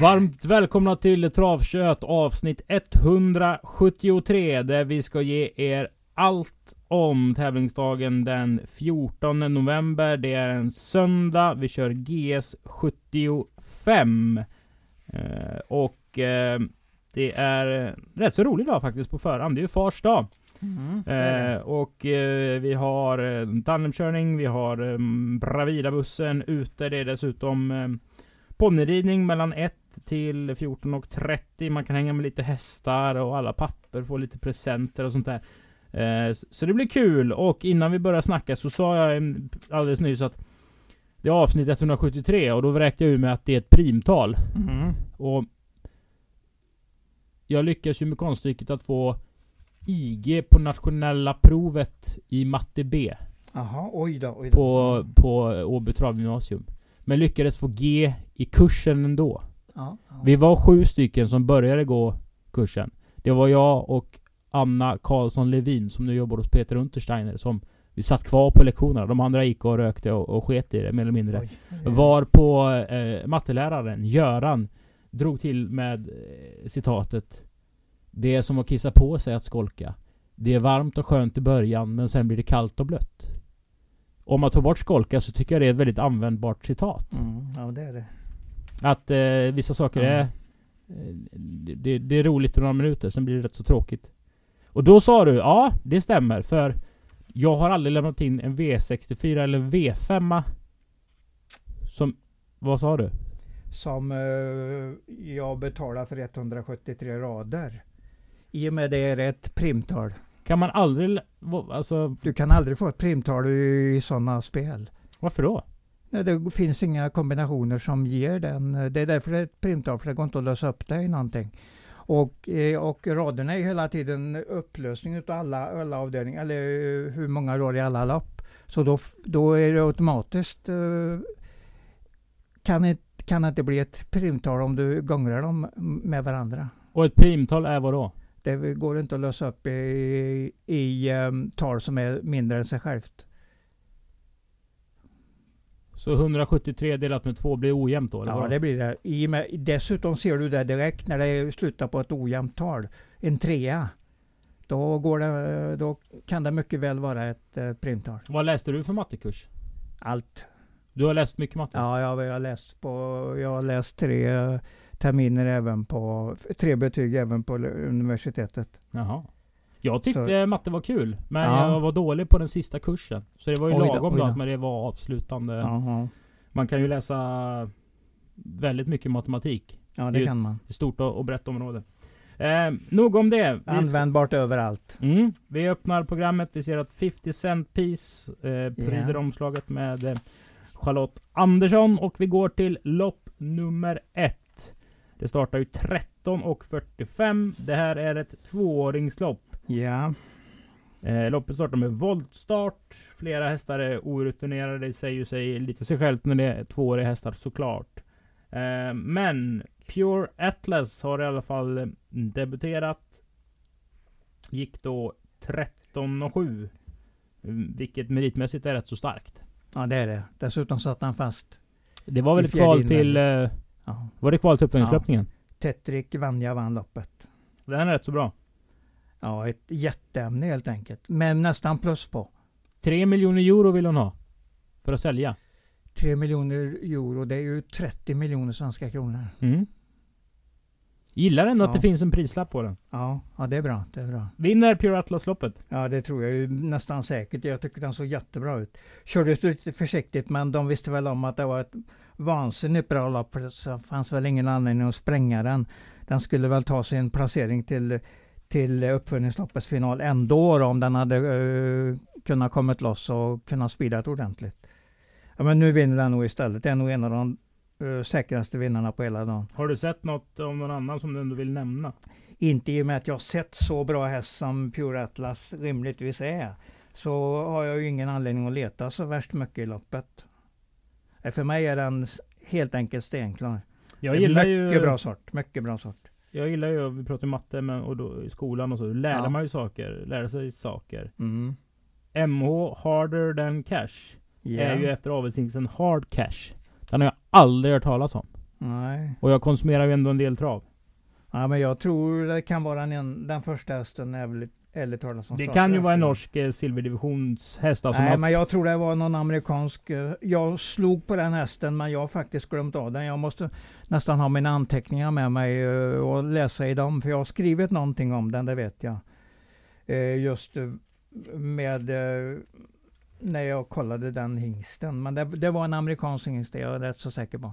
Varmt välkomna till Travkött avsnitt 173 där vi ska ge er allt om tävlingsdagen den 14 november. Det är en söndag. Vi kör GS 75. Eh, och eh, det är rätt så rolig dag faktiskt på förhand. Det är ju fars dag. Mm. Eh, och eh, vi har eh, tandemkörning, vi har eh, Bravida-bussen ute. Det är dessutom eh, ponnyridning mellan 1 till 14.30. Man kan hänga med lite hästar och alla papper får lite presenter och sånt där. Eh, så det blir kul. Och innan vi börjar snacka så sa jag alldeles nyss att det är avsnitt 173 och då vräkte jag ur med att det är ett primtal. Mm. Och jag lyckas ju med konststycket att få IG på nationella provet i matte B Jaha, oj då, oj då. på, på Åby travgymnasium. Men lyckades få G i kursen ändå. Ja, ja. Vi var sju stycken som började gå kursen. Det var jag och Anna Karlsson Levin som nu jobbar hos Peter Untersteiner som vi satt kvar på lektionerna. De andra gick och rökte och, och sket i det mer eller mindre. Oj. Var på eh, matteläraren, Göran, drog till med eh, citatet Det är som att kissa på sig att skolka. Det är varmt och skönt i början men sen blir det kallt och blött. Om man tar bort skolka så tycker jag det är ett väldigt användbart citat. Mm, ja, det är det. Att eh, vissa saker Ja. är... eh, Det, det är roligt i några minuter, sen blir det rätt så tråkigt. Och då sa du, ja det stämmer för jag har aldrig lämnat in en V64 eller V5 Som... Vad sa du? Som eh, jag betalar för 173 rader. I och med det är det ett primtal. Kan man aldrig... Alltså, Du kan aldrig få ett primtal i sådana spel. varför då? Nej, det finns inga kombinationer som ger den. Det är därför det är ett primtal, för det går inte att lösa upp det i någonting. Och, eh, och raderna är hela tiden upplösning utav alla, alla avdelningar, eller eh, hur många rader i alla lopp. Så då, då är det automatiskt eh, kan, det, kan det inte bli ett primtal om du gångrar dem med varandra. Och ett primtal är vad då? Det går inte att lösa upp i, i um, tal som är mindre än sig självt. Så 173 delat med 2 blir ojämnt då? Eller Ja, vad? det blir det. I med, dessutom ser du det direkt när det slutar på ett ojämnt tal. En trea. Då, går det, då kan det mycket väl vara ett eh, primtal. Vad läste du för mattekurs? Allt. Du har läst mycket matte? Ja, jag, jag, har läst på, jag har läst tre terminer även på, tre betyg även på universitetet. Jaha. Jag tyckte matte var kul, men Ja. jag var dålig på den sista kursen. Så det var ju Oj lagom då men det var avslutande. Jaha. Man kan ju läsa väldigt mycket matematik. Ja, Det ju kan man. Ett stort och brett område. Eh, nog om det. Vi, ska, Användbart överallt. mm, vi öppnar programmet. Vi ser att 50 Cent Piece eh, pryder Ja. omslaget med eh, Charlotte Andersson. Och vi går till lopp nummer ett. Det startar ju 13 och 45. Det här är ett tvååringslopp. Ja. Eh, loppet startar med voltstart. Flera hästar är orutinerade. Det säger ju sig lite sig självt när det är tvååriga hästar såklart. Eh, men Pure Atlas har i alla fall debuterat. Gick då 13 och 7. Mm, Vilket meritmässigt är rätt så starkt. ja, det är det. Dessutom satt han fast. Det var väl ett kval till... Eh, Ja. var det kval till uppföljningslöpningen? Tetrik Vanja vann loppet. Den är rätt så bra. Ja, ett jätteämne helt enkelt. Men nästan plus på. 3 miljoner euro vill hon ha. För att sälja. 3 miljoner euro, det är ju 30 miljoner svenska kronor. Mm. Gillar ändå att Ja. det finns en prislapp på den. Ja, ja det är bra. Det är bra. Vinner Pure Atlas-loppet? Ja, det tror jag ju nästan säkert. Jag tycker den såg jättebra ut. Kördes lite försiktigt, men de visste väl om att det var ett vansinnigt bra lopp. För det fanns väl ingen anledning att spränga den. Den skulle väl ta sin placering till, till uppföljningsloppets final ändå då, om den hade uh, kunnat kommit loss och kunnat speedat ordentligt. Ja, men nu vinner den nog istället. Det är nog en av de eh, säkraste vinnarna på hela dagen. Har du sett något om någon annan som du ändå vill nämna? Inte i och med att jag har sett så bra häst som Pure Atlas rimligtvis är. Så har jag ju ingen anledning att leta så värst mycket i loppet. Eh, För mig är den helt enkelt stenklar. Jag gillar mycket ju... bra sort. Mycket bra sort. Jag gillar ju, vi pratar matte men, och då, i skolan och så. Då lärde Ja. man ju saker. Lärde sig saker. Mm. MH Harder than Cash Ja. är ju efter avelsingsen Hard Cash. Den har jag aldrig hört talas om. Nej. Och jag konsumerar ju ändå en del trav. Ja, men jag tror det kan vara den, den första hästen är ärligt talat som Det kan ju vara en norsk eh, silverdivisionshäst alltså. Nej, men jag tror det var någon amerikansk. eh, Jag slog på den hästen, men jag har faktiskt glömt av den. Jag måste nästan ha mina anteckningar med mig eh, och läsa i dem, för jag har skrivit någonting om den, det vet jag. Eh, Just eh, med eh, när jag kollade den hingsten. Men det, det var en amerikansk hingst, det är jag rätt så säker på.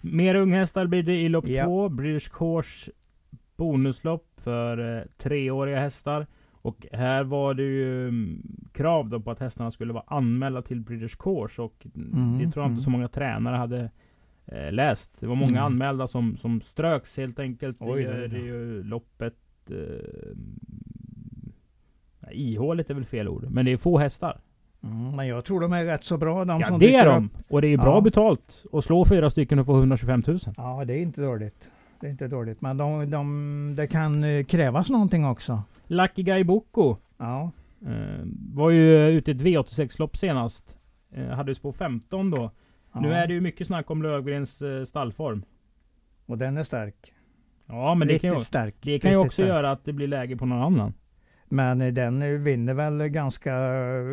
Mer unghästar blir det i lopp Ja. två. British Course bonuslopp för eh, treåriga hästar. Och här var det ju mm, krav då på att hästarna skulle vara anmälda till British Course. Och Mm, det tror jag mm. så många tränare hade eh, läst. Det var många Mm. anmälda som, som ströks helt enkelt. Oj, det, oj. det är ju loppet... Eh, ihåligt är väl fel ord. Men det är få hästar. Mm, men jag tror de är rätt så bra, de Ja, som det är de. upp. Och det är bra Ja. betalt. Att slå fyra stycken och få 125 000. Ja, det är inte dåligt. Det är inte dåligt, men de, de, det kan eh, krävas någonting också. Lucky Guy Boko. Ja, Eh, var ju ute i ett V86-lopp senast. Eh, hade ju spår 15 då. ja. Nu är det ju mycket snack om Lövgrens stallform. Och den är stark. Ja, men det kan, ju, Riktigt stark. det kan ju Riktigt också stark. göra att det blir läge på någon annan. Men den vinner väl ganska...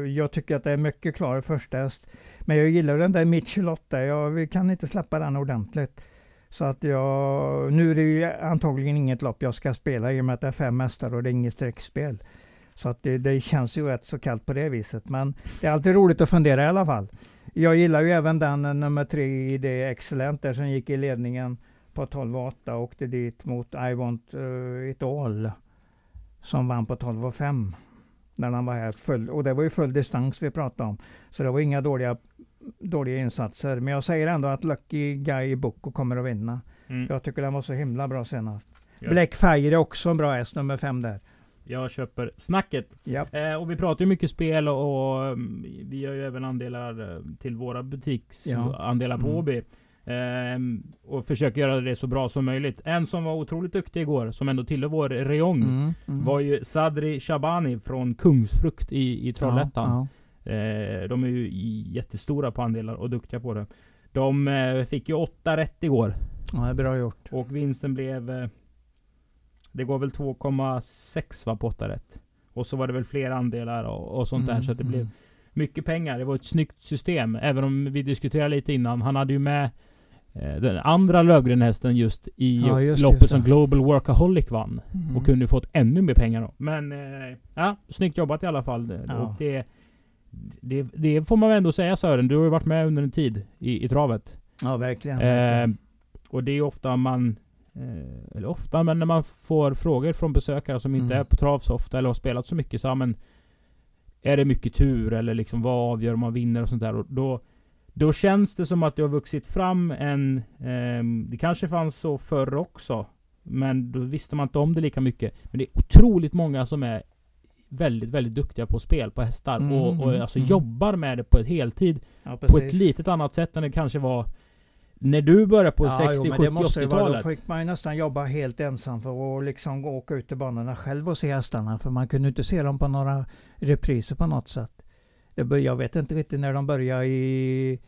Jag tycker att det är mycket klar första häst. Men jag gillar den där Michelotta. Jag kan inte släppa den ordentligt. Så att jag... Nu är det ju antagligen inget lopp jag ska spela i och med att det är fem hästar och det är inget streckspel. Så att det, det känns ju rätt så kallt på det viset. Men det är alltid roligt att fundera i alla fall. Jag gillar ju även den eh, nummer tre i det Excellent där som gick i ledningen på 12,8 och åkte dit mot I want uh, it all. Som vann på 12,5 när han var här. Full, och det var ju full distans vi pratade om. Så det var inga dåliga, dåliga insatser. Men jag säger ändå att Lucky Guy Boko kommer att vinna. Mm. Jag tycker den var så himla bra senast. Ja. Blackfire är också en bra häst, nummer fem där. Jag köper snacket. Ja. Eh, och vi pratar ju mycket spel och, och mm, vi gör ju även andelar eh, till våra butiksandelar Ja. på Mm. Åby. Ehm, och försöker göra det så bra som möjligt. En som var otroligt duktig igår, som ändå tillhör vår rejong, Mm, mm. var ju Sadri Shabani från Kungsfrukt i, i Trollhättan. Ja, de är ju jättestora på andelar och duktiga på det. De eh, fick ju åtta rätt igår. ja. det är bra gjort. Och vinsten blev... Eh, det går väl 2,6 va på åtta rätt. Och så var det väl fler andelar och, och sånt där. Mm, Så att det blev mm. mycket pengar. Det var ett snyggt system. Även om vi diskuterade lite innan. Han hade ju med eh, den andra Lövgren-hästen just i Ja, just loppet så. som Global Workaholic vann. Mm. Och kunde fått ännu mer pengar då. Men eh, ja, snyggt jobbat i alla fall. Ja. Och det, det, det får man väl ändå säga Sören. Du har ju varit med under en tid i, i travet. Ja, verkligen. Eh, verkligen. och det är ofta man... Eh, eller ofta, men när man får frågor från besökare som inte Mm. är på trav så ofta eller har spelat så mycket. Så ja, men Är det mycket tur eller liksom vad avgör om man vinner och sånt där. Och då, då känns det som att det har vuxit fram en... ehm, det kanske fanns så förr också. Men då visste man inte om det lika mycket. Men det är otroligt många som är väldigt, väldigt duktiga på spel på hästar. Mm, och och mm, alltså mm. jobbar med det på ett heltid. ja, På ett litet annat sätt än det kanske var när du började på 60, jo, men 70, det måste ju vara- 80-talet. Då fick man ju nästan jobba helt ensam för att liksom åka ut till banorna själv och se hästarna. För man kunde inte se dem på några repriser på något sätt. Jag vet inte riktigt när de började i,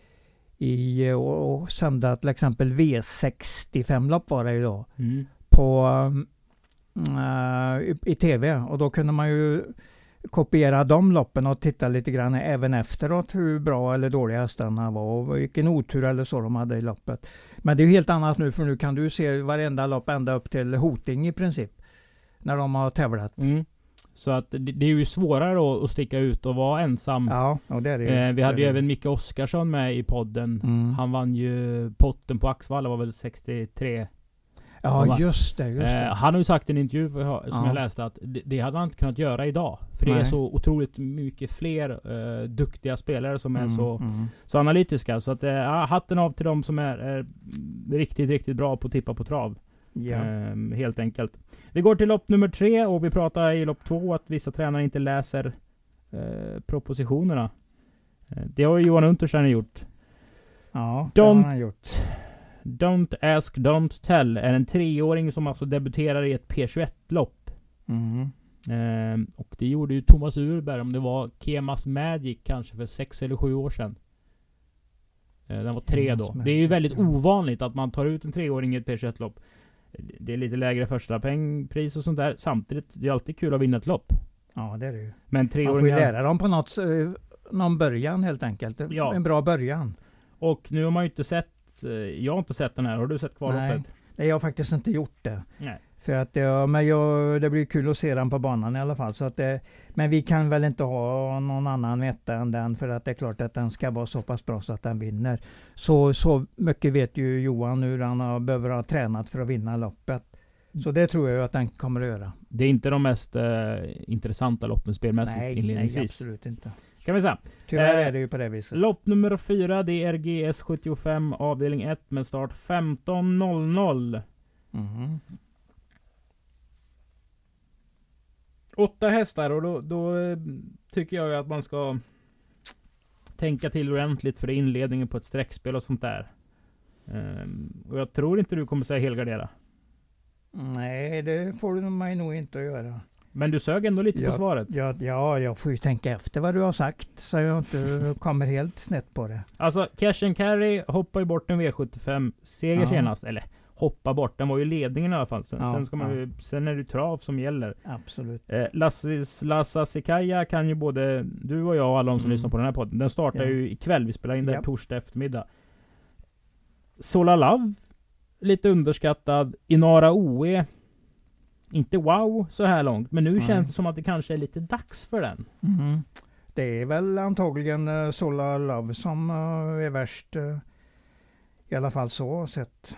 i och, och sända till exempel V65-lopp var det ju då. Mm. På i, i tv. Och då kunde man ju kopiera de loppen och titta lite grann även efteråt hur bra eller dåliga hästarna var och vilken otur eller så de hade i loppet. Men det är ju helt annat nu för nu kan du se varenda lopp ända upp till Hoting i princip. När de har tävlat. Mm. Så att det, är ju svårare att, sticka ut och vara ensam. Ja, och det är det ju. eh, vi hade ju även Micke Oskarsson med i podden. Mm. Han vann ju potten på Axvalla, var väl 63. Ja, just det. Just Eh, det. han har ju sagt i en intervju som Ja. jag läste att det, det hade han inte kunnat göra idag. För det är Nej. så otroligt mycket fler eh, duktiga spelare som är Mm, så, mm. så analytiska. Så att, eh, hatten av till de som är, är riktigt, riktigt bra på att tippa på trav. Ehm, helt enkelt. Vi går till lopp nummer tre och vi pratar i lopp två att vissa tränare inte läser eh, propositionerna. Eh, det har ju Johan Untersteiner gjort. ja, det har han gjort. Don't ask, don't tell är en treåring som alltså debuterar i ett P21-lopp. Mm. Ehm, och det gjorde ju Thomas Urberg om det var Kemas Magic kanske för sex eller sju år sedan. Eh, Den var tre då. Det är ju väldigt ovanligt att man tar ut en treåring i ett P21-lopp. Det är lite lägre första pengpris och sånt där. Samtidigt, det är alltid kul att vinna ett lopp. Ja, det är det ju. Men Man får ju treåringar... lära dem på något, eh, någon början helt enkelt. Ja. En bra början. Och nu har man ju inte sett... eh, Jag har inte sett den här. Har du sett kvalloppet? Nej, jag har faktiskt inte gjort det. Nej. För att ja, men jag, det blir kul att se den på banan i alla fall. Så att det, men vi kan väl inte ha någon annan etta än den för att det är klart att den ska vara så pass bra så att den vinner. Så, så mycket vet ju Johan hur han har, behöver ha tränat för att vinna loppet. Så det tror jag att den kommer att göra. Det är inte de mest eh, intressanta loppen spelmässigt Nej, nej inledningsvis. absolut inte. Kan vi säga. Tyvärr Eh, är det ju på det viset. Lopp nummer fyra, det är GS75 avdelning 1 med start 15.00. Mhm. Åtta hästar och då, då eh, tycker jag ju att man ska tänka till ordentligt för inledningen på ett streckspel och sånt där. Ehm, och jag tror inte du kommer säga helgardera. Nej, det får du mig nog inte att göra. Men du sög ändå lite på Ja, svaret. Ja, ja, jag får ju tänka efter vad du har sagt så jag inte kommer helt snett på det. Alltså, Cash and Carry hoppar ju bort en V75 seger Ja. senast. Eller hoppa bort, den var ju ledningen i alla fall. Sen, Ja, sen, ska man ja. ju, sen är det trav som gäller. Absolut. Eh, Lassis, Lassa Sikaya kan ju både du och jag och alla de som Mm. lyssnar på den här podden. Den startar Ja. ju ikväll. Vi spelar in här Japp. torsdag eftermiddag. Sola Love. Lite underskattad. Inara OE. Inte wow så här långt. Men nu Nej. känns det som att det kanske är lite dags för den. Mhm. Det är väl antagligen uh, Solar Love som eh, är värst. eh, I alla fall så sett.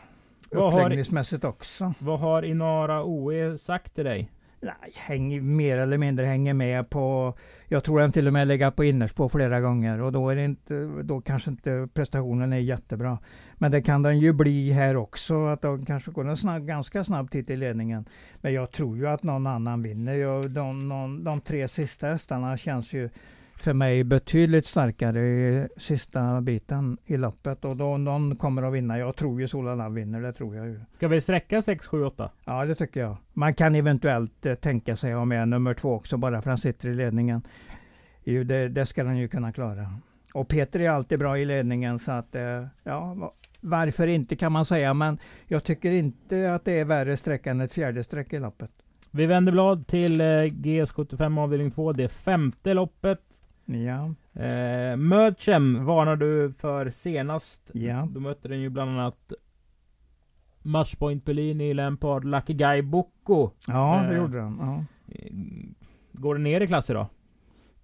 Uppläggningsmässigt också. Vad har Inara OE sagt till dig? Nej, häng, mer eller mindre hänger med på, jag tror den till och med lägger på innerspår flera gånger och då är det inte, då kanske inte prestationen är jättebra. Men det kan den ju bli här också, att de kanske går en snabb, ganska snabbt hit i ledningen. Men jag tror ju att någon annan vinner. Jag, de, någon, de tre sista hästarna känns ju för mig betydligt starkare i sista biten i loppet och då någon kommer att vinna. Jag tror ju Sola Love vinner, det tror jag ju. Ska vi sträcka 6, 7, 8? Ja, det tycker jag. Man kan eventuellt eh, tänka sig att ha med nummer två också, bara för han sitter i ledningen. Jo, det, det ska han ju kunna klara. Och Peter är alltid bra i ledningen, så att eh, ja, va- varför inte kan man säga, men jag tycker inte att det är värre sträcka än ett fjärde streck i loppet. Vi vänder blad till eh, GS75 avdelning 2. Det femte loppet. Ja, Eh, Mötchem varnar du för senast. ja, Då mötte den ju bland annat Matchpoint Bellini, Lampard, Lucky Guy, Bocco. ja det Eh. gjorde han. Ja. Eh, Går det ner i klass idag?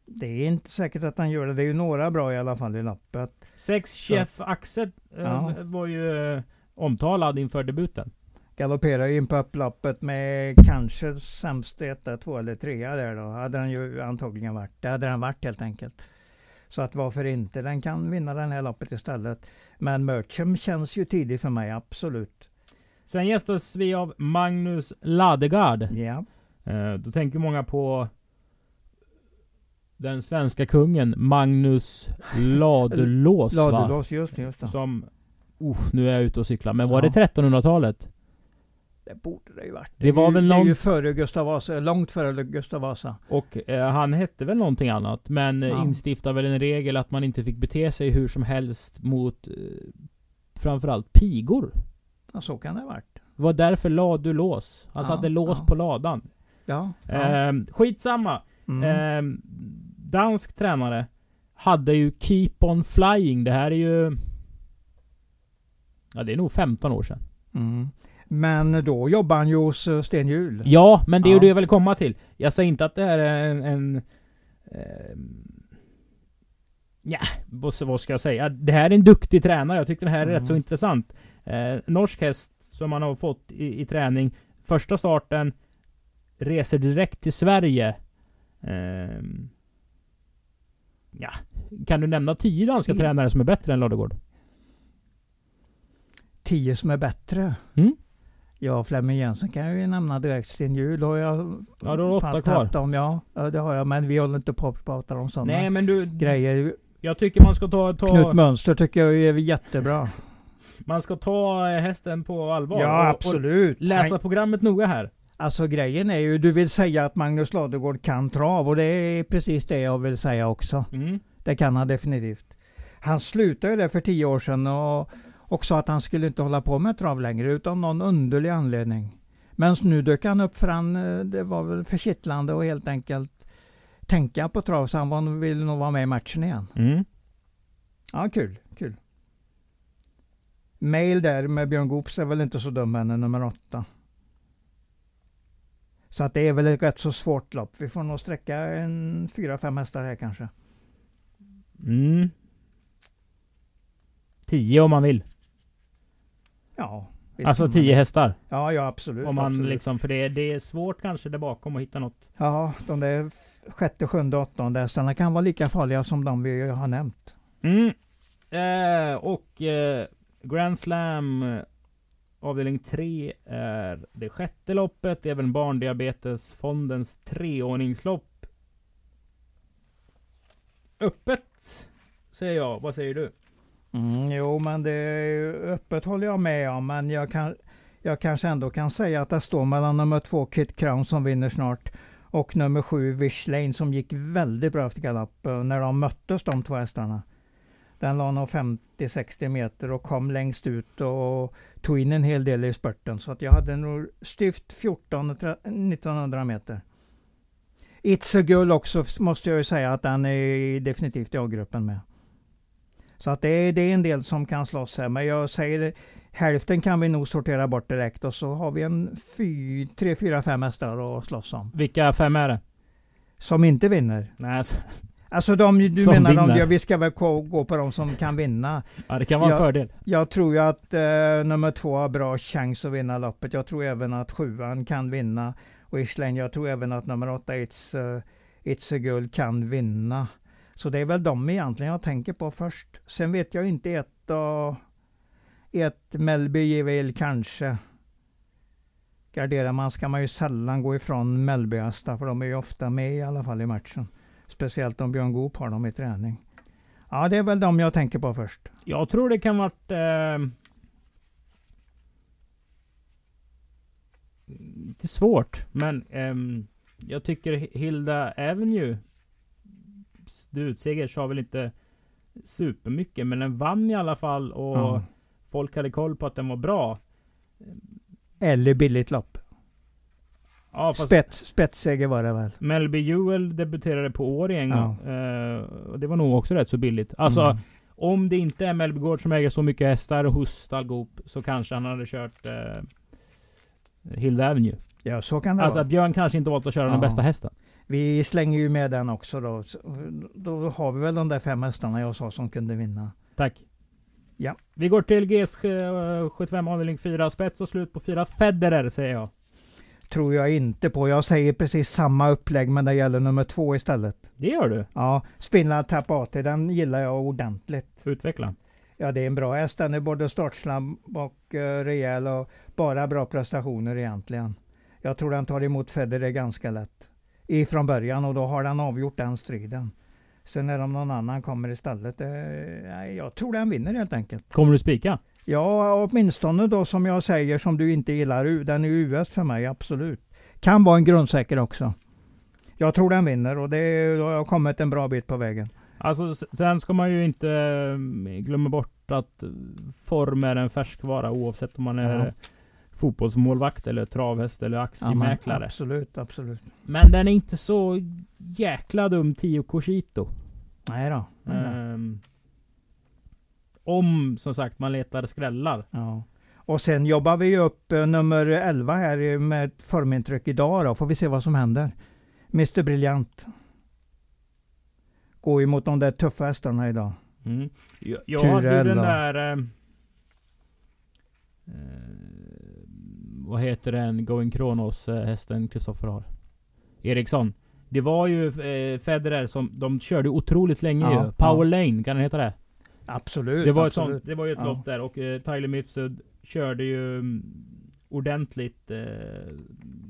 Det är inte säkert att han gör det. Det är ju några bra i alla fall i loppet. Sex Chef Axel eh, Ja. var ju eh, omtalad inför debuten. Galopperar in på upploppet med kanske sämst etta, två eller trea där då. Hade han ju antagligen varit. Det hade han varit helt enkelt. Så att varför inte? Den kan vinna den här loppet istället. Men Mercham känns ju tidig för mig, absolut. Sen gästas vi av Magnus Ladegard. Ja, Eh, då tänker många på den svenska kungen Magnus Ladulås? Ladulås, just det, just det. Som... Uff, nu är jag ute och cyklar. Men var Ja. det 1300-talet? Det borde det ju varit. Det var är ju, väl Det är någon- ju före Gustav Vasa, långt före Gustav Vasa. Och eh, han hette väl någonting annat. Men eh, Ja. instiftade väl en regel att man inte fick bete sig hur som helst mot eh, framförallt pigor. Ja, så kan det ha varit. Det var därför ladulås. Han Ja, satte lås ja. på ladan. Ja. ja. Eh, skitsamma. Mm. Eh, dansk tränare hade ju Keep On Flying. Det här är ju... Ja, det är nog 15 år sedan. Mm. Men då jobbar han ju hos eh, Sten Hjul. Ja, men det är ju Ja. det jag vill komma till. Jag säger inte att det här är en... en eh, ja, vad, ska jag säga? Det här är en duktig tränare. Jag tycker det här är Mm. rätt så intressant. Eh, norsk häst som man har fått i, i träning. Första starten reser direkt till Sverige. Eh, ja, kan du nämna tio danska I- tränare som är bättre än Ladegård? Tio som är bättre. Mm? Ja, Flemming Jensen kan jag ju nämna direkt. Sten Hjul har jag Ja, då har du åtta kvar. Om, ja. ja, det har jag. Men vi håller inte på att prata om sådana Nej, men du... grejer. Jag tycker man ska ta... ta Knut Mönster tycker jag är jättebra. Man ska ta eh, hästen på allvar. Ja, och, absolut. Och läsa Han, programmet noga här. alltså grejen är ju, du vill säga att Magnus Ladugård kan trav och det är precis det jag vill säga också. Mm. Det kan han definitivt. Han slutade där för tio år sedan och, och sa att han skulle inte hålla på med trav längre utan någon underlig anledning. Men nu dök han upp för han, eh, det var väl för kittlande och helt enkelt tänka på trav så han ville nog vara med i matchen igen. Mm. Ja, kul, kul. Mail där med Björn Goops är väl inte så dum än, nummer åtta. Så att det är väl ett rätt så svårt lopp. Vi får nog sträcka en fyra, fem hästar här kanske. Mm. Tio om man vill. Ja. Alltså tio hästar? Ja, ja absolut. Om man absolut. liksom, för det, det är svårt kanske där bakom att hitta något. Ja, de där sjätte, sjunde, åttonde hästarna kan vara lika farliga som de vi har nämnt. Mm. Eh, och eh, Grand Slam eh, avdelning 3 är det sjätte loppet. Det är även Barndiabetesfondens treordningslopp. Öppet, säger jag. Vad säger du? Mm, jo, men det är öppet håller jag med om, men jag, kan, jag kanske ändå kan säga att det står mellan nummer två Kit Crown som vinner snart och nummer sju Wish Lane som gick väldigt bra efter galopp eh, när de möttes de två hästarna. Den la nog 50-60 meter och kom längst ut och tog in en hel del i spurten. Så att jag hade nog styvt 14-1900 meter. It's a Gull också måste jag ju säga att den är definitivt i A-gruppen med. Så att det är, det är en del som kan slåss här. Men jag säger hälften kan vi nog sortera bort direkt och så har vi en fy, tre, fyra, fem hästar att slåss om. Vilka fem är det? Som inte vinner. Nej, alltså, Alltså de, du Som menar de, vinner. ja, vi ska väl gå på de som kan vinna. ja, det kan vara en Ja. fördel. Jag tror ju att eh, nummer två har bra chans att vinna loppet. Jag tror även att sjuan kan vinna. Och Island, jag tror även att nummer åtta, It's, uh, It's a Gull, kan vinna. Så det är väl de egentligen jag tänker på först. Sen vet jag inte ett och ett Melby väl kanske. Garderar man ska man ju sällan gå ifrån Mellbyhästar för de är ju ofta med i alla fall i matchen. Speciellt om Björn Goop har dem i träning. Ja, det är väl de jag tänker på först. Jag tror det kan varit... Eh, lite svårt, men eh, jag tycker Hilda Avenue Utseger sa väl inte supermycket, men den vann i alla fall och Ja. folk hade koll på att den var bra. Eller billigt lopp. Ja, Spets, spetsseger var det väl? Melby Jewel debuterade på Årjäng Ja. eh, och det var nog också rätt så billigt. Alltså, Mm. om det inte är Melby Gård som äger så mycket hästar hos Stallgop så kanske han hade kört eh, Hilda Avenue. Ja, så kan det Alltså vara. att Björn kanske inte valt att köra den Ja. bästa hästen. Vi slänger ju med den också då. Då har vi väl de där fem hästarna jag sa som kunde vinna. Tack. Ja. Vi går till GS75 avdelning 4. Spets och slut på 4. Federer säger jag. Tror jag inte på. Jag säger precis samma upplägg men det gäller nummer två istället. Det gör du. Ja, Spinna Tap AT, den gillar jag ordentligt. Utveckla. Ja, det är en bra häst. Den är både startsnabb och uh, rejäl och bara bra prestationer egentligen. Jag tror den tar emot Federer ganska lätt. Ifrån början och då har den avgjort den striden. Sen är det om någon annan kommer istället. Eh, jag tror den vinner helt enkelt. Kommer du spika? Ja, åtminstone då som jag säger som du inte gillar. Den är US för mig, absolut. Kan vara en grundsäker också. Jag tror den vinner och det, då har jag kommit en bra bit på vägen. Alltså sen ska man ju inte eh, glömma bort att form är en färskvara oavsett om man är Ja. Fotbollsmålvakt eller travhäst eller Ja, aktiemäklare. absolut, absolut. Men den är inte så jäkla dum, Tio Cochito. Nej då. Nej då. Ehm, om, som sagt, man letar skrällar. Ja. Och sen jobbar vi upp eh, nummer 11 här med ett formintryck idag då. Får vi se vad som händer. Mr Briljant. Går ju mot de där tuffa hästarna idag. Mm. Hade ju Kurella. den där... Eh, vad heter den Going Kronos eh, hästen Kristoffer har? Eriksson. Det var ju eh, Federer som... De körde otroligt länge Ja, ju. Power ja. Lane, kan den heta det? Absolut. Det var, ett absolut. sånt, det var ju ett Ja. lopp där och eh, Tyler Mifsud körde ju mm, ordentligt. Eh,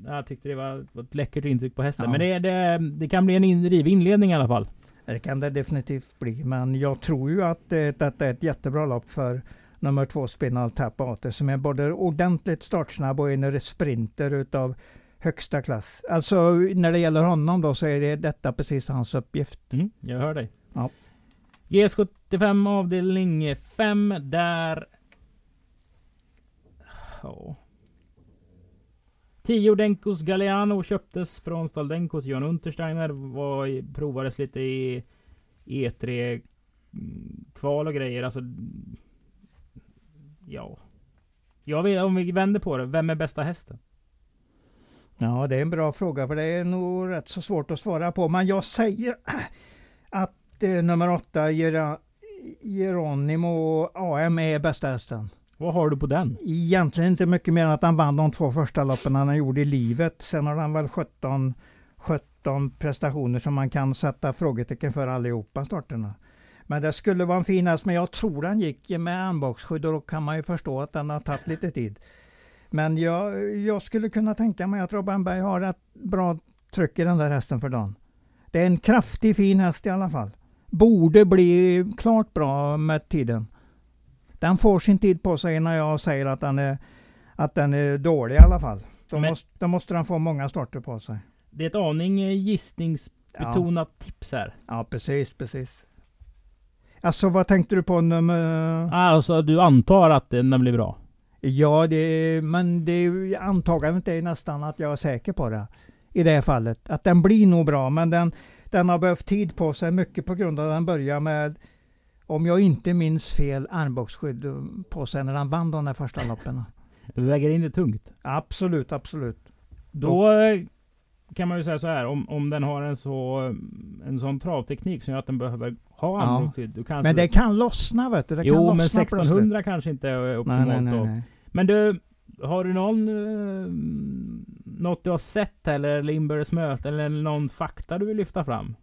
jag tyckte det var, var ett läckert intryck på hästen. Ja. Men det, det, det kan bli en in, rivig inledning i alla fall. Det kan det definitivt bli. Men jag tror ju att det, detta är ett jättebra lopp för nummer två Spinal Tap AT som är både ordentligt startsnabb och en sprinter utav högsta klass. Alltså när det gäller honom då så är det detta precis hans uppgift. Mm, jag hör dig. Ja. GS75 avdelning 5 där... Ja. 10 Denkos Galliano köptes från Staldenko till Johan Untersteiner. Var, provades lite i E3 mm, kval och grejer. Alltså... Ja. Jag vet, om vi vänder på det. Vem är bästa hästen? Ja, det är en bra fråga för det är nog rätt så svårt att svara på. Men jag säger att eh, nummer åtta, Geronimo AM är bästa hästen. Vad har du på den? Egentligen inte mycket mer än att han vann de två första loppen han gjorde i livet. Sen har han väl 17, 17 prestationer som man kan sätta frågetecken för allihopa starterna. Men det skulle vara en fin häst, men jag tror den gick med armbågsskydd och då kan man ju förstå att den har tagit lite tid. Men jag, jag skulle kunna tänka mig att Robban Berg har ett bra tryck i den där hästen för dagen. Det är en kraftig fin häst i alla fall. Borde bli klart bra med tiden. Den får sin tid på sig när jag säger att den är, att den är dålig i alla fall. Då, Men, måste, då måste den få många starter på sig. Det är ett aning eh, gissningsbetonat ja. tips här. Ja, precis, precis. Alltså vad tänkte du på nummer... Alltså du antar att den blir bra? Ja, det, men det antagandet är nästan att jag är säker på det. I det här fallet. Att den blir nog bra, men den, den har behövt tid på sig mycket på grund av att den börjar med, om jag inte minns fel, armbågsskydd på sig när den vann de där första loppen. Väger in det tungt? Absolut, absolut. Då kan man ju säga så här, om, om den har en, så, en sån travteknik som gör att den behöver ha armbågsskydd. Ja. Kanske... Men det kan lossna vet du. Det jo, kan men 1600 plötsligt. kanske inte är optimalt nej, nej, nej, nej. Men du, har du någon... Uh, något du har sett eller inbördes möte eller någon fakta du vill lyfta fram?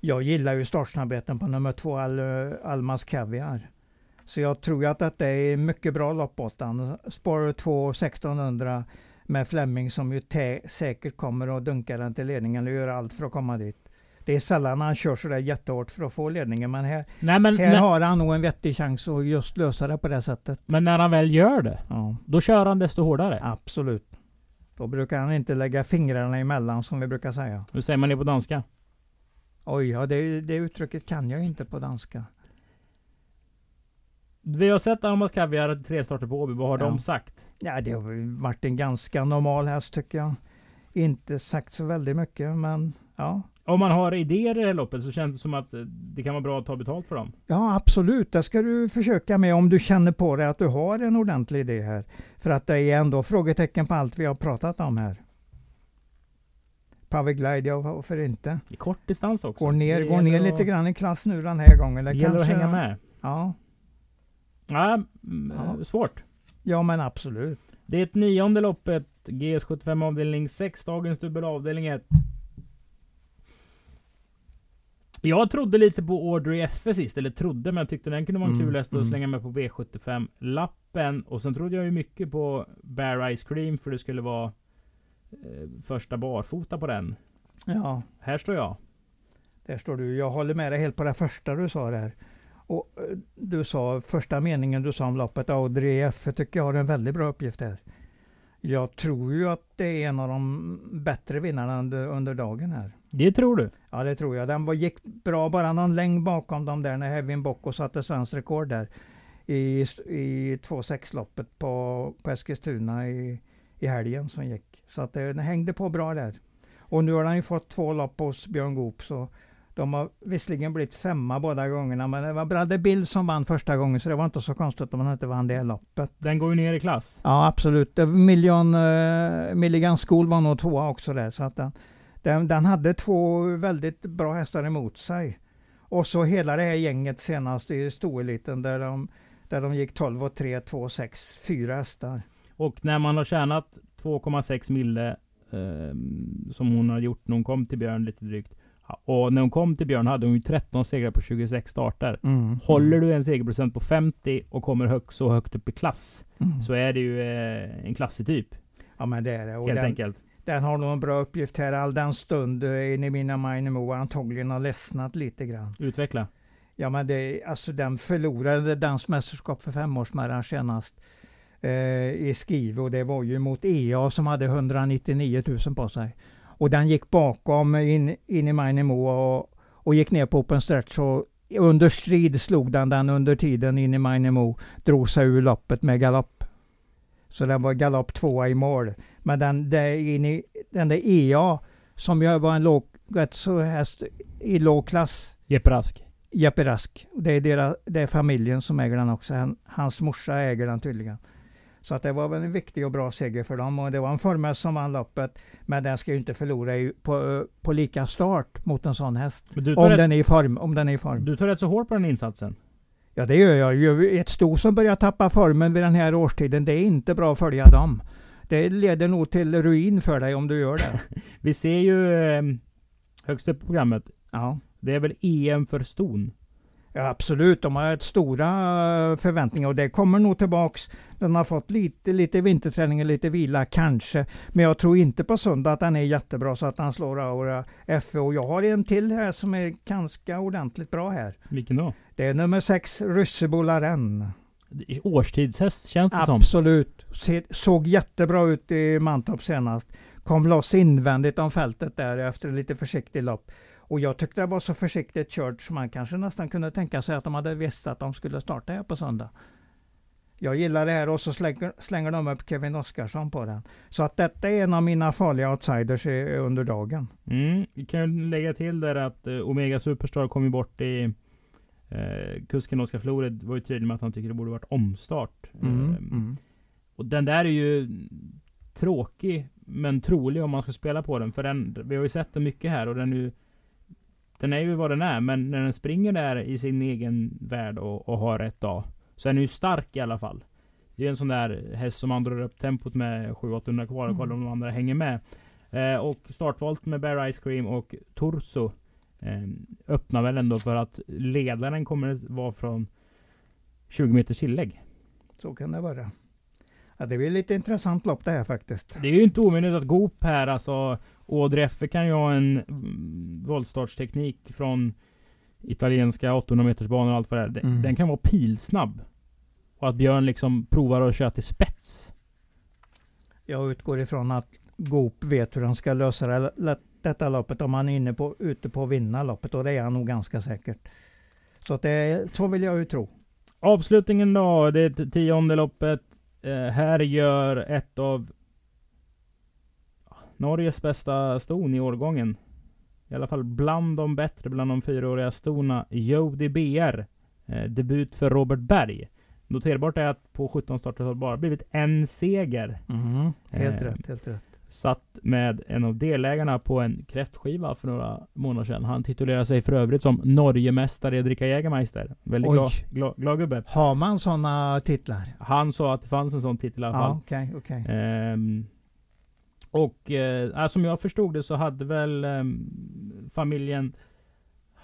Jag gillar ju startsnabbheten på nummer två, Al Almas Kaviar. Så jag tror att detta är mycket bra lopp åt. Spår 2 1600 med Flemming som ju säkert kommer att dunka den till ledningen och göra allt för att komma dit. Det är sällan han kör sådär jättehårt för att få ledningen, men här, Nej, men här har han nog en vettig chans att just lösa det på det sättet. Men när han väl gör det, ja. då kör han desto hårdare? Absolut. Då brukar han inte lägga fingrarna emellan som vi brukar säga. Hur säger man det på danska? Oj, ja det, det uttrycket kan jag inte på danska. Vi har sett Almas Kaviar tre starter på Åby. Vad har ja. de sagt? Ja, det har varit en ganska normal häst tycker jag. Inte sagt så väldigt mycket, men ja. Om man har idéer i det här loppet så känns det som att det kan vara bra att ta betalt för dem. Ja, absolut. Det ska du försöka med om du känner på dig att du har en ordentlig idé här. För att det är ändå frågetecken på allt vi har pratat om här. Powerglide, ja varför inte? I kort distans också. Går ner, går ner lite grann i klass nu den här gången. Det, det gäller att hänga med. Ja. Ja, ja. svårt. Ja men absolut. Det är ett nionde loppet. GS75 avdelning 6. Dagens dubbel avdelning 1. Jag trodde lite på Audrey F sist, eller trodde, men jag tyckte den kunde vara en mm, kul häst att mm. slänga med på V75-lappen. Och sen trodde jag ju mycket på Bear Ice Cream, för det skulle vara eh, första barfota på den. Ja. Här står jag. Där står du. Jag håller med dig helt på det första du sa där. Och eh, du sa, första meningen du sa om loppet, Audrey F tycker jag har en väldigt bra uppgift här. Jag tror ju att det är en av de bättre vinnarna under, under dagen här. Det tror du? Ja, det tror jag. Den var, gick bra, bara någon längd bakom dem där när Hevin Bocco satte svenskt rekord där i, i 2.6-loppet på, på Eskilstuna i, i helgen som gick. Så att det, den hängde på bra där. Och nu har han ju fått två lopp hos Björn Goop, så de har visserligen blivit femma båda gångerna, men det var Bradley Bill som vann första gången, så det var inte så konstigt om han inte vann det loppet. Den går ju ner i klass. Ja, absolut. Million, uh, Milligan School var nog tvåa också där, så att den, den, den hade två väldigt bra hästar emot sig. Och så hela det här gänget senast i stoeliten där de, där de gick 12 och 3, 2 och 6, fyra hästar. Och när man har tjänat 2,6 mille eh, som hon har gjort när hon kom till Björn lite drygt. Och när hon kom till Björn hade hon ju 13 segrar på 26 starter. Mm, Håller mm. du en segerprocent på 50 och kommer högt, så högt upp i klass, mm. så är det ju eh, en klassig typ. Ja men det är det. Och Helt den, enkelt. Den har nog en bra uppgift här all den stund Enemina Mainemo antagligen har ledsnat lite grann. Utveckla. Ja men det, alltså den förlorade dansmästerskap för femårsmärran senast eh, i Skive och det var ju mot EA som hade 199 000 på sig. Och den gick bakom in, in i Mainemo och, och gick ner på open stretch och under strid slog den den under tiden in i Mainemo. Drog sig ur loppet med galopp. Så den var galopp tvåa i mål. Men den där, in i, den där EA som ju var en låg, rätt så häst i låg klass. Jeppe Rask. Jeppe Rask. Det är, deras, det är familjen som äger den också. Han, hans morsa äger den tydligen. Så att det var väl en viktig och bra seger för dem. Och det var en formhäst som vann loppet. Men den ska ju inte förlora på, på lika start mot en sån häst. Om rätt, den är i form. Om den är i form. Du tar rätt så hårt på den insatsen. Ja det gör jag ju. Ett sto som börjar tappa formen vid den här årstiden, det är inte bra att följa dem. Det leder nog till ruin för dig om du gör det. Vi ser ju eh, högst upp på programmet. Ja. Det är väl EM för ston? Ja, absolut, de har ett stora eh, förväntningar och det kommer nog tillbaks. Den har fått lite, lite vinterträning och lite vila kanske. Men jag tror inte på söndag att den är jättebra så att han slår Aura FE. Och jag har en till här som är ganska ordentligt bra här. Vilken då? Det är nummer sex, Ryssebo Laren. Årstidshäst känns det absolut. som. Absolut. Såg jättebra ut i Mantorp senast. Kom loss invändigt om fältet där efter lite försiktig lopp. Och jag tyckte det var så försiktigt kört så man kanske nästan kunde tänka sig att de hade visst att de skulle starta här på söndag. Jag gillar det här och så slänger, slänger de upp Kevin Oskarsson på den. Så att detta är en av mina farliga outsiders under dagen. Mm, vi kan lägga till där att uh, Omega Superstar kom ju bort i uh, kusken Oskar Flored var ju tydlig med att han tycker det borde varit omstart. Mm, uh, mm. Och den där är ju tråkig men trolig om man ska spela på den. För den, vi har ju sett den mycket här och den är ju den är ju vad den är, men när den springer där i sin egen värld och, och har rätt dag. Så är den ju stark i alla fall. Det är en sån där häst som man drar upp tempot med 700-800 kvar och kollar om de andra hänger med. Eh, och startvolt med Bear Ice Cream och Torso eh, öppnar väl ändå för att ledaren kommer vara från 20 meters tillägg. Så kan det vara. Ja, det blir lite intressant lopp det här faktiskt. Det är ju inte omöjligt att gå upp här alltså. Audrey Effe kan ju ha en mm, voltstartsteknik från italienska 800 meters banor och allt vad det är. Mm. Den kan vara pilsnabb. Och att Björn liksom provar att köra till spets. Jag utgår ifrån att Goop vet hur han ska lösa det, detta loppet om han är inne på, ute på att vinna loppet och det är han nog ganska säkert. Så, att det, så vill jag ju tro. Avslutningen då, det tionde loppet. Eh, här gör ett av Norges bästa ston i årgången. I alla fall bland de bättre, bland de fyraåriga stona. Jody BR. Eh, debut för Robert Berg. Noterbart är att på 17 starter har det bara blivit en seger. Mm, helt eh, rätt, helt rätt. Satt med en av delägarna på en kräftskiva för några månader sedan. Han titulerar sig för övrigt som Norgemästare i dricka Jägermeister. Väldigt glad, glad, glad gubbe. Har man sådana titlar? Han sa att det fanns en sån titel i alla fall. Ja, okay, okay. Eh, och eh, som jag förstod det så hade väl eh, familjen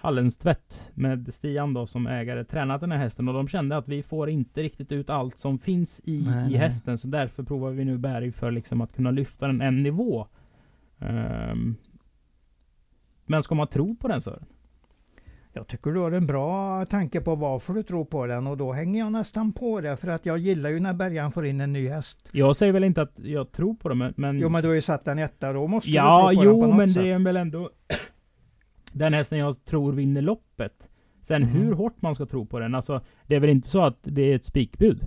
Hallenstvätt med Stian då som ägare tränat den här hästen och de kände att vi får inte riktigt ut allt som finns i, nej, i hästen så därför provar vi nu Berg för liksom att kunna lyfta den en nivå. Um, men ska man tro på den Sören? Jag tycker du har en bra tanke på varför du tror på den och då hänger jag nästan på det för att jag gillar ju när Bergan får in en ny häst. Jag säger väl inte att jag tror på det men... Jo men du har ju satt den etta då måste ja, du tro på jo, den på men sätt. det är väl ändå den hästen jag tror vinner loppet. Sen mm. hur hårt man ska tro på den, alltså det är väl inte så att det är ett spikbud?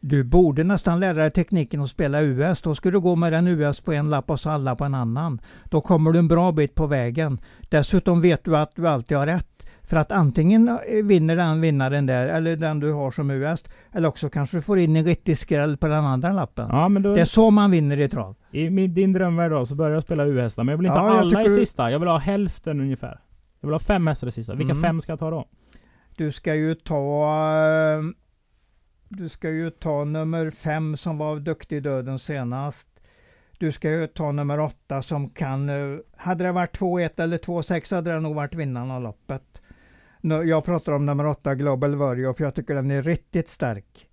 Du borde nästan lära dig tekniken att spela US. Då ska du gå med en US på en lapp och så alla på en annan. Då kommer du en bra bit på vägen. Dessutom vet du att du alltid har rätt. För att antingen vinner den vinnaren där, eller den du har som US, eller också kanske du får in en riktig skräll på den andra lappen. Ja, men då, det är så man vinner i trav. I din drömvärld då, så börjar jag spela US men jag vill inte ja, ha alla i du... sista. Jag vill ha hälften ungefär. Jag vill ha fem hästar i sista. Vilka mm. fem ska jag ta då? Du ska ju ta... Du ska ju ta nummer fem som var duktig i döden senast. Du ska ju ta nummer åtta som kan... Eh, hade det varit 2-1 eller 2-6 hade det nog varit vinnaren av loppet. Jag pratar om nummer åtta, Global Warrior, för jag tycker den är riktigt stark.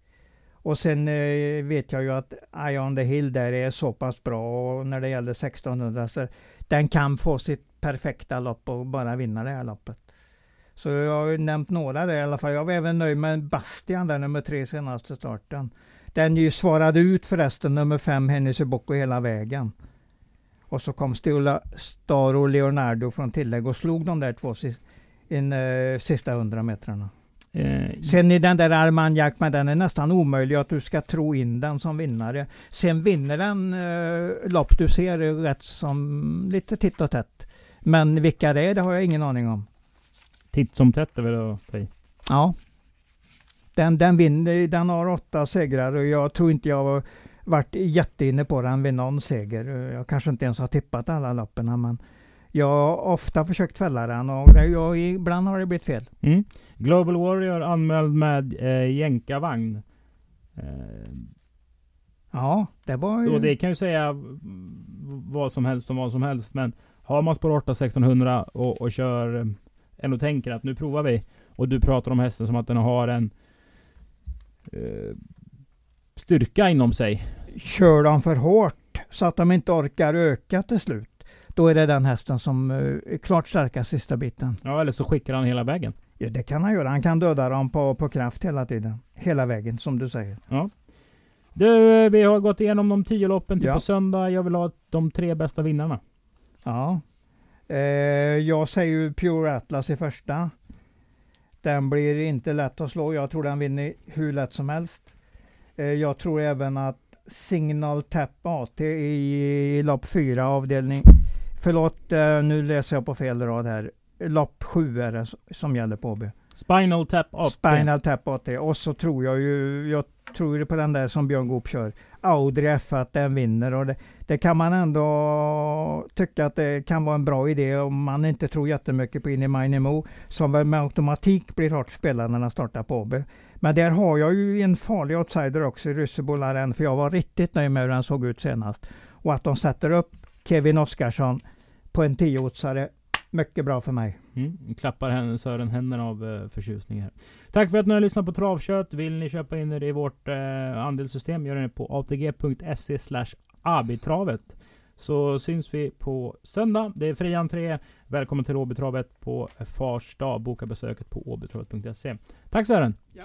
Och sen eh, vet jag ju att Ion the Hill där är så pass bra och när det gäller 1600 så den kan få sitt perfekta lopp och bara vinna det här loppet. Så jag har nämnt några där i alla fall. Jag var även nöjd med Bastian där nummer tre senaste starten. Den ju svarade ut förresten nummer fem Hennessy Bocco hela vägen. Och så kom Stiola Star och Leonardo från tillägg och slog de där två in uh, sista hundra metrarna. Eh, Sen i den där Armagnac, men den är nästan omöjlig att du ska tro in den som vinnare. Sen vinner den uh, lopp du ser rätt som lite titt och tätt. Men vilka det är, det har jag ingen aning om. Titt som tätt är väl att ta i. Ja. Den, den, vinner, den har åtta segrar och jag tror inte jag har varit jätteinne på den vid någon seger. Jag kanske inte ens har tippat alla loppen men jag har ofta försökt fälla den och jag, ibland har det blivit fel. Mm. Global Warrior anmäld med eh, jänkarvagn. Eh, Ja, det var ju... och det kan ju säga vad som helst om vad som helst. Men har man spår 8 1600 och, och kör ändå tänker att nu provar vi. Och du pratar om hästen som att den har en eh, styrka inom sig. Kör de för hårt så att de inte orkar öka till slut. Då är det den hästen som eh, är klart starkast sista biten. Ja, eller så skickar han hela vägen. Ja, det kan han göra. Han kan döda dem på, på kraft hela tiden. Hela vägen som du säger. Du, eh, vi har gått igenom de tio loppen till Ja. på söndag. Jag vill ha de tre bästa vinnarna. Ja. Eh, jag säger ju Pure Atlas i första. Den blir inte lätt att slå. Jag tror den vinner hur lätt som helst. Eh, jag tror även att Signal Tap AT i lopp 4 avdelning. Förlåt, eh, nu läser jag på fel rad här. Lopp 7 är det som gäller på AB. Spinal Tap AP. Spinal Tap AT. Och så tror jag ju, jag tror ju på den där som Björn Goop kör. Audrey F att den vinner och det, det kan man ändå tycka att det kan vara en bra idé om man inte tror jättemycket på Inni som väl med automatik blir hårt spelad när den startar på AB. Men där har jag ju en farlig outsider också i Ryssebolaren för jag var riktigt nöjd med hur den såg ut senast. Och att de sätter upp Kevin Oskarsson på en 10 mycket bra för mig. Mm, klappar henne, Sören händerna av eh, förtjusning här. Tack för att ni har lyssnat på Travkött. Vill ni köpa in er i vårt eh, andelssystem, gör det på atg.se abitravet. Så syns vi på söndag. Det är fri entré. Välkommen till Åbytravet på Fars dag. Boka besöket på åbytravet.se. Tack Sören! Ja.